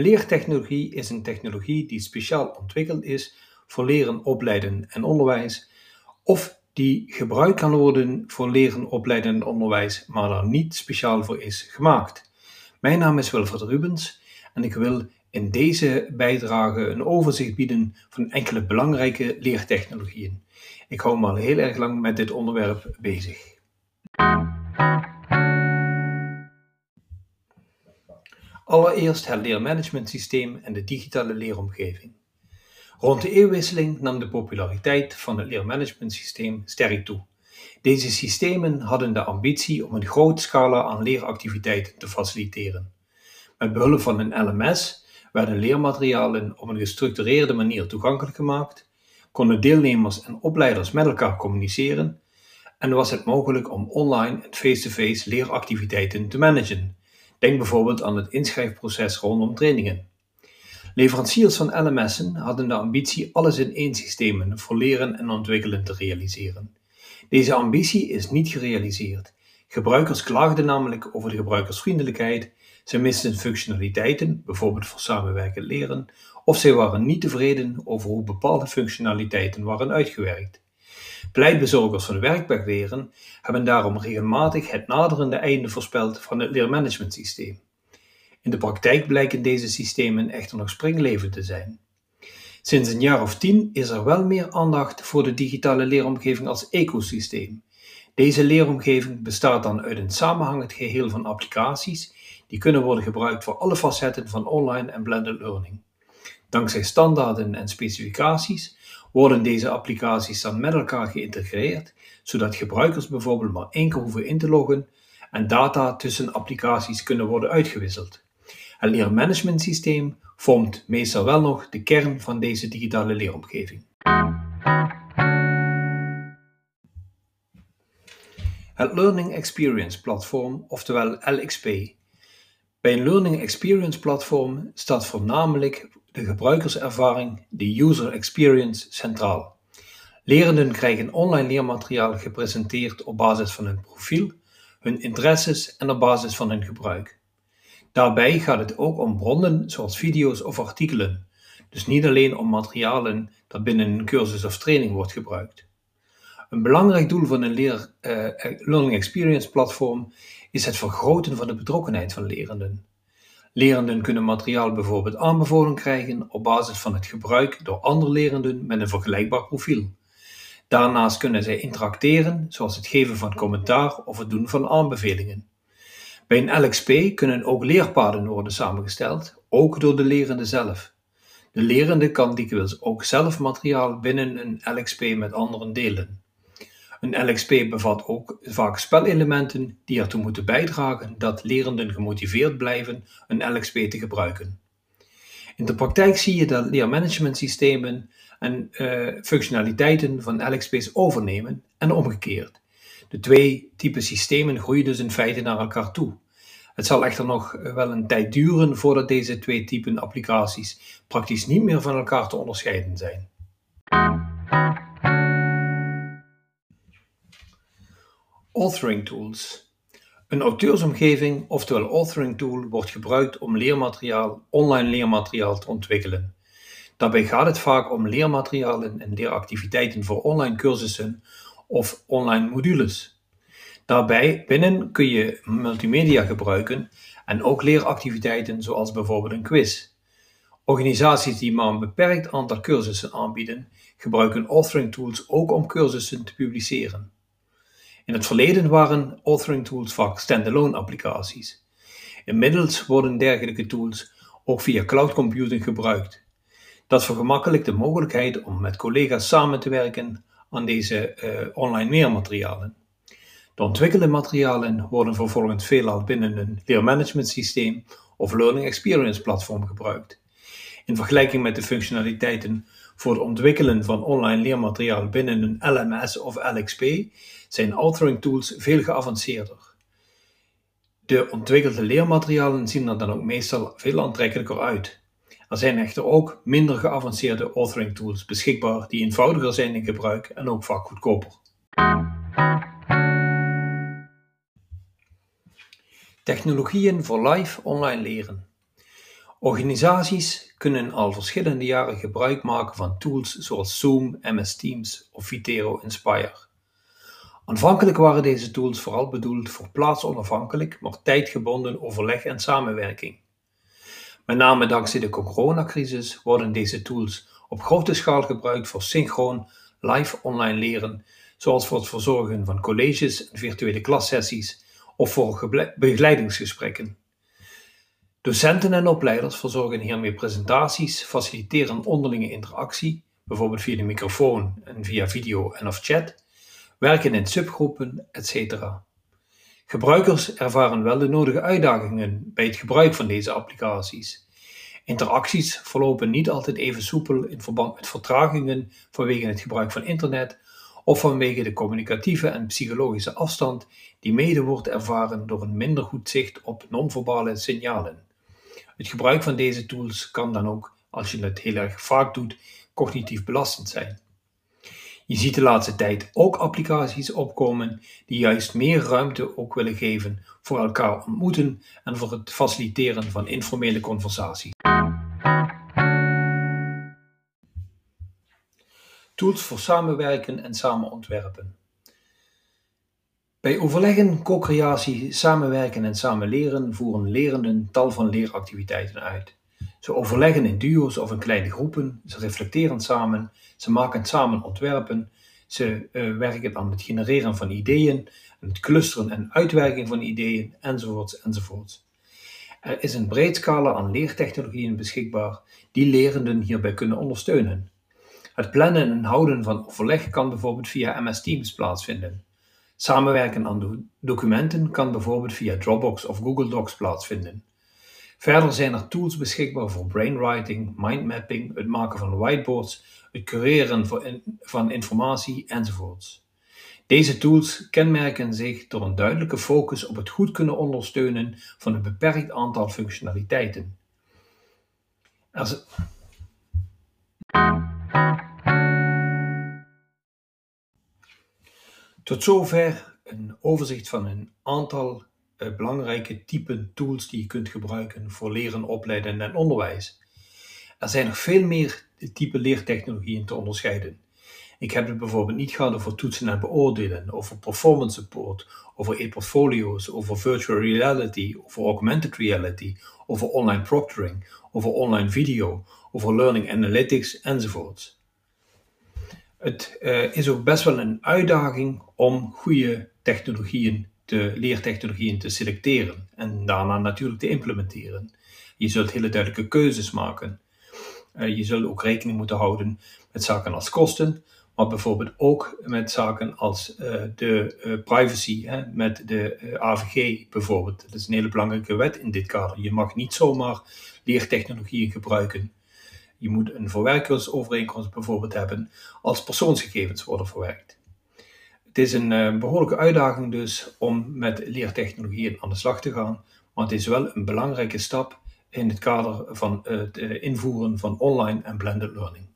Leertechnologie is een technologie die speciaal ontwikkeld is voor leren, opleiden en onderwijs, of die gebruikt kan worden voor leren, opleiden en onderwijs, maar daar niet speciaal voor is gemaakt. Mijn naam is Wilfred Rubens en ik wil in deze bijdrage een overzicht bieden van enkele belangrijke leertechnologieën. Ik hou me al heel erg lang met dit onderwerp bezig. Allereerst het leermanagementsysteem en de digitale leeromgeving. Rond de eeuwwisseling nam de populariteit van het leermanagementsysteem sterk toe. Deze systemen hadden de ambitie om een groot scala aan leeractiviteiten te faciliteren. Met behulp van een LMS werden leermaterialen op een gestructureerde manier toegankelijk gemaakt, konden deelnemers en opleiders met elkaar communiceren en was het mogelijk om online en face-to-face leeractiviteiten te managen. Denk bijvoorbeeld aan het inschrijfproces rondom trainingen. Leveranciers van LMS'en hadden de ambitie alles in één systeem voor leren en ontwikkelen te realiseren. Deze ambitie is niet gerealiseerd. Gebruikers klaagden namelijk over de gebruikersvriendelijkheid, ze misten functionaliteiten, bijvoorbeeld voor samenwerkend leren, of ze waren niet tevreden over hoe bepaalde functionaliteiten waren uitgewerkt. Pleitbezorgers van werkwegleren hebben daarom regelmatig het naderende einde voorspeld van het leermanagementsysteem. In de praktijk blijken deze systemen echter nog springlevend te zijn. Sinds een jaar of tien is er wel meer aandacht voor de digitale leeromgeving als ecosysteem. Deze leeromgeving bestaat dan uit een samenhangend geheel van applicaties die kunnen worden gebruikt voor alle facetten van online en blended learning. Dankzij standaarden en specificaties worden deze applicaties dan met elkaar geïntegreerd, zodat gebruikers bijvoorbeeld maar één keer hoeven in te loggen en data tussen applicaties kunnen worden uitgewisseld. Het leermanagementsysteem vormt meestal wel nog de kern van deze digitale leeromgeving. Het Learning Experience Platform, oftewel LXP. Bij een Learning Experience Platform staat voornamelijk de gebruikerservaring, de user experience, centraal. Lerenden krijgen online leermateriaal gepresenteerd op basis van hun profiel, hun interesses en op basis van hun gebruik. Daarbij gaat het ook om bronnen zoals video's of artikelen, dus niet alleen om materialen dat binnen een cursus of training wordt gebruikt. Een belangrijk doel van een leer, uh, Learning Experience platform is het vergroten van de betrokkenheid van lerenden. Lerenden kunnen materiaal bijvoorbeeld aanbevolen krijgen op basis van het gebruik door andere lerenden met een vergelijkbaar profiel. Daarnaast kunnen zij interacteren, zoals het geven van commentaar of het doen van aanbevelingen. Bij een LXP kunnen ook leerpaden worden samengesteld, ook door de lerende zelf. De lerende kan dikwijls ook zelf materiaal binnen een LXP met anderen delen. Een LXP bevat ook vaak spelelementen die ertoe moeten bijdragen dat lerenden gemotiveerd blijven een LXP te gebruiken. In de praktijk zie je dat leermanagementsystemen en uh, functionaliteiten van LXP's overnemen en omgekeerd. De twee typen systemen groeien dus in feite naar elkaar toe. Het zal echter nog wel een tijd duren voordat deze twee typen applicaties praktisch niet meer van elkaar te onderscheiden zijn. Authoring tools. Een auteursomgeving, oftewel authoring tool, wordt gebruikt om leermateriaal, online leermateriaal te ontwikkelen. Daarbij gaat het vaak om leermaterialen en leeractiviteiten voor online cursussen of online modules. Daarbij binnen kun je multimedia gebruiken en ook leeractiviteiten zoals bijvoorbeeld een quiz. Organisaties die maar een beperkt aantal cursussen aanbieden, gebruiken authoring tools ook om cursussen te publiceren. In het verleden waren authoring tools vaak standalone applicaties. Inmiddels worden dergelijke tools ook via cloud computing gebruikt. Dat vergemakkelijkt de mogelijkheid om met collega's samen te werken aan deze uh, online leermaterialen. De ontwikkelde materialen worden vervolgens veelal binnen een leermanagementsysteem of learning experience platform gebruikt. In vergelijking met de functionaliteiten voor het ontwikkelen van online leermateriaal binnen een LMS of LXP zijn authoring tools veel geavanceerder. De ontwikkelde leermaterialen zien er dan ook meestal veel aantrekkelijker uit. Er zijn echter ook minder geavanceerde authoring tools beschikbaar die eenvoudiger zijn in gebruik en ook vaak goedkoper. Technologieën voor live online leren. Organisaties kunnen al verschillende jaren gebruik maken van tools zoals Zoom, MS Teams of Vitero Inspire. Aanvankelijk waren deze tools vooral bedoeld voor plaatsonafhankelijk, maar tijdgebonden overleg en samenwerking. Met name dankzij de coronacrisis worden deze tools op grote schaal gebruikt voor synchroon, live online leren, zoals voor het verzorgen van colleges en virtuele klassessies of voor begeleidingsgesprekken. Docenten en opleiders verzorgen hiermee presentaties, faciliteren onderlinge interactie, bijvoorbeeld via de microfoon en via video en of chat, werken in subgroepen, etc. Gebruikers ervaren wel de nodige uitdagingen bij het gebruik van deze applicaties. Interacties verlopen niet altijd even soepel in verband met vertragingen vanwege het gebruik van internet of vanwege de communicatieve en psychologische afstand die mede wordt ervaren door een minder goed zicht op non-verbale signalen. Het gebruik van deze tools kan dan ook, als je het heel erg vaak doet, cognitief belastend zijn. Je ziet de laatste tijd ook applicaties opkomen die juist meer ruimte ook willen geven voor elkaar ontmoeten en voor het faciliteren van informele conversaties. Tools voor samenwerken en samen ontwerpen. Bij overleggen, co-creatie, samenwerken en samen leren voeren lerenden tal van leeractiviteiten uit. Ze overleggen in duo's of in kleine groepen, ze reflecteren samen, ze maken samen ontwerpen, ze uh, werken aan het genereren van ideeën, het clusteren en uitwerking van ideeën, enzovoorts, enzovoorts. Er is een breed scala aan leertechnologieën beschikbaar die lerenden hierbij kunnen ondersteunen. Het plannen en houden van overleg kan bijvoorbeeld via MS Teams plaatsvinden. Samenwerken aan documenten kan bijvoorbeeld via Dropbox of Google Docs plaatsvinden. Verder zijn er tools beschikbaar voor brainwriting, mindmapping, het maken van whiteboards, het cureren van informatie enzovoorts. Deze tools kenmerken zich door een duidelijke focus op het goed kunnen ondersteunen van een beperkt aantal functionaliteiten. Tot zover een overzicht van een aantal uh, belangrijke typen tools die je kunt gebruiken voor leren, opleiden en onderwijs. Er zijn nog veel meer type leertechnologieën te onderscheiden. Ik heb het bijvoorbeeld niet gehad over toetsen en beoordelen, over performance support, over e-portfolio's, over virtual reality, over augmented reality, over online proctoring, over online video, over learning analytics enzovoorts. Het uh, is ook best wel een uitdaging om goede technologieën, te, leertechnologieën te selecteren en daarna natuurlijk te implementeren. Je zult hele duidelijke keuzes maken. Uh, je zult ook rekening moeten houden met zaken als kosten, maar bijvoorbeeld ook met zaken als uh, de privacy, hè, met de AVG bijvoorbeeld. Dat is een hele belangrijke wet in dit kader. Je mag niet zomaar leertechnologieën gebruiken je moet een verwerkersovereenkomst bijvoorbeeld hebben als persoonsgegevens worden verwerkt. Het is een uh, behoorlijke uitdaging dus om met leertechnologieën aan de slag te gaan, maar het is wel een belangrijke stap in het kader van het uh, invoeren van online en blended learning.